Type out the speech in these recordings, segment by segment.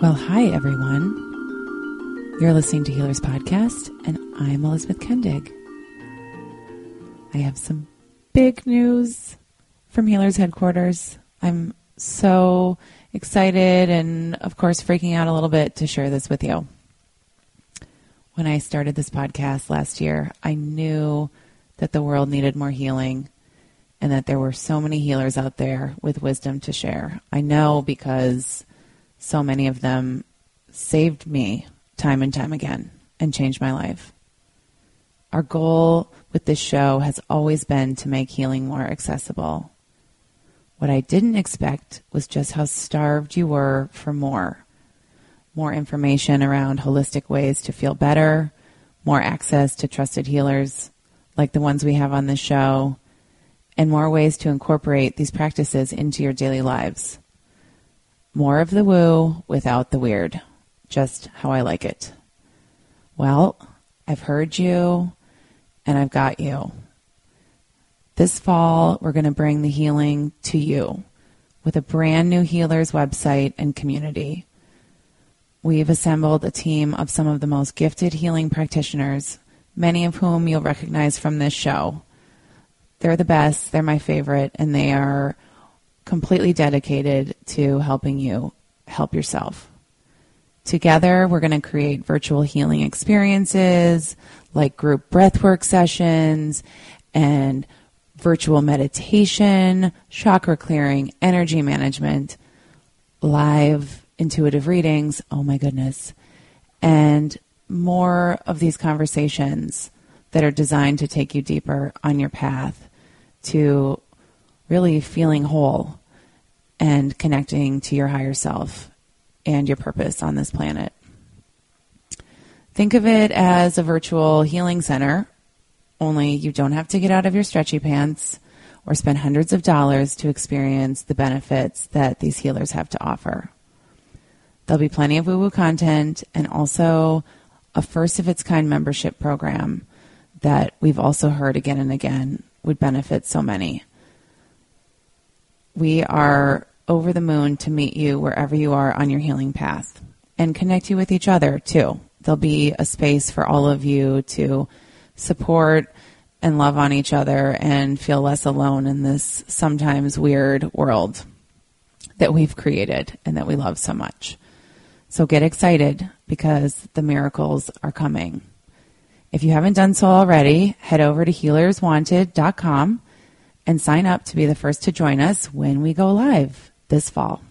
Well, hi, everyone. You're listening to Healers Podcast, and I'm Elizabeth Kendig. I have some big news from Healers Headquarters. I'm so excited and, of course, freaking out a little bit to share this with you. When I started this podcast last year, I knew that the world needed more healing and that there were so many healers out there with wisdom to share. I know because so many of them saved me time and time again and changed my life. Our goal with this show has always been to make healing more accessible. What I didn't expect was just how starved you were for more. More information around holistic ways to feel better, more access to trusted healers like the ones we have on this show, and more ways to incorporate these practices into your daily lives. More of the woo without the weird. Just how I like it. Well, I've heard you and I've got you. This fall, we're going to bring the healing to you with a brand new healers website and community. We've assembled a team of some of the most gifted healing practitioners, many of whom you'll recognize from this show. They're the best, they're my favorite, and they are completely dedicated to helping you help yourself. Together, we're going to create virtual healing experiences like group breathwork sessions and virtual meditation, chakra clearing, energy management, live intuitive readings. Oh my goodness. And more of these conversations that are designed to take you deeper on your path to really feeling whole and connecting to your higher self and your purpose on this planet. Think of it as a virtual healing center, only you don't have to get out of your stretchy pants or spend hundreds of dollars to experience the benefits that these healers have to offer. There'll be plenty of woo woo content and also a first of its kind membership program that we've also heard again and again would benefit so many. We are over the moon to meet you wherever you are on your healing path and connect you with each other too. There'll be a space for all of you to support and love on each other and feel less alone in this sometimes weird world that we've created and that we love so much. So get excited because the miracles are coming. If you haven't done so already, head over to healerswanted.com and sign up to be the first to join us when we go live this fall.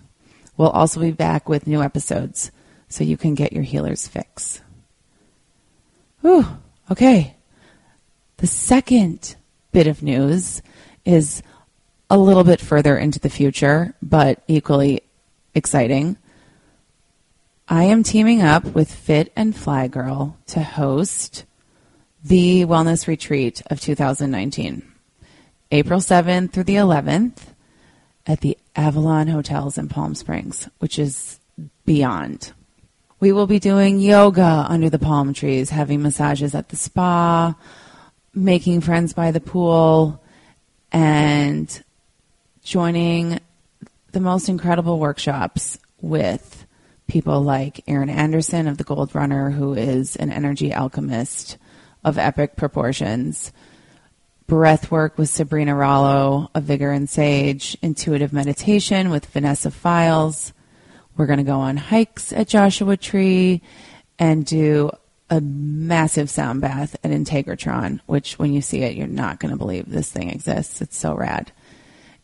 We'll also be back with new episodes so you can get your healer's fix. Whew, okay. The second bit of news is a little bit further into the future, but equally exciting. I am teaming up with Fit and Fly Girl to host the Wellness Retreat of 2019, April 7th through the 11th at the Avalon Hotels in Palm Springs, which is beyond. We will be doing yoga under the palm trees, having massages at the spa, making friends by the pool, and joining the most incredible workshops with people like Erin Anderson of the Gold Runner, who is an energy alchemist of epic proportions. Breath work with Sabrina Rollo of Vigor and Sage, intuitive meditation with Vanessa Feils. We're going to go on hikes at Joshua Tree and do a massive sound bath at Integratron, which when you see it, you're not going to believe this thing exists. It's so rad.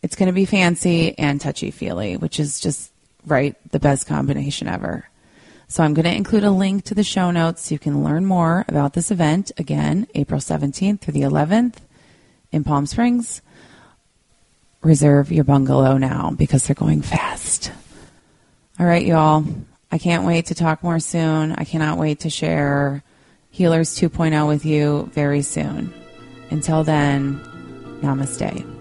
It's going to be fancy and touchy feely, which is just right the best combination ever. So I'm going to include a link to the show notes so you can learn more about this event. Again, April 17th through the 11th in Palm Springs. Reserve your bungalow now because they're going fast. All right, y'all. I can't wait to talk more soon. I cannot wait to share Healers 2.0 with you very soon. Until then, namaste.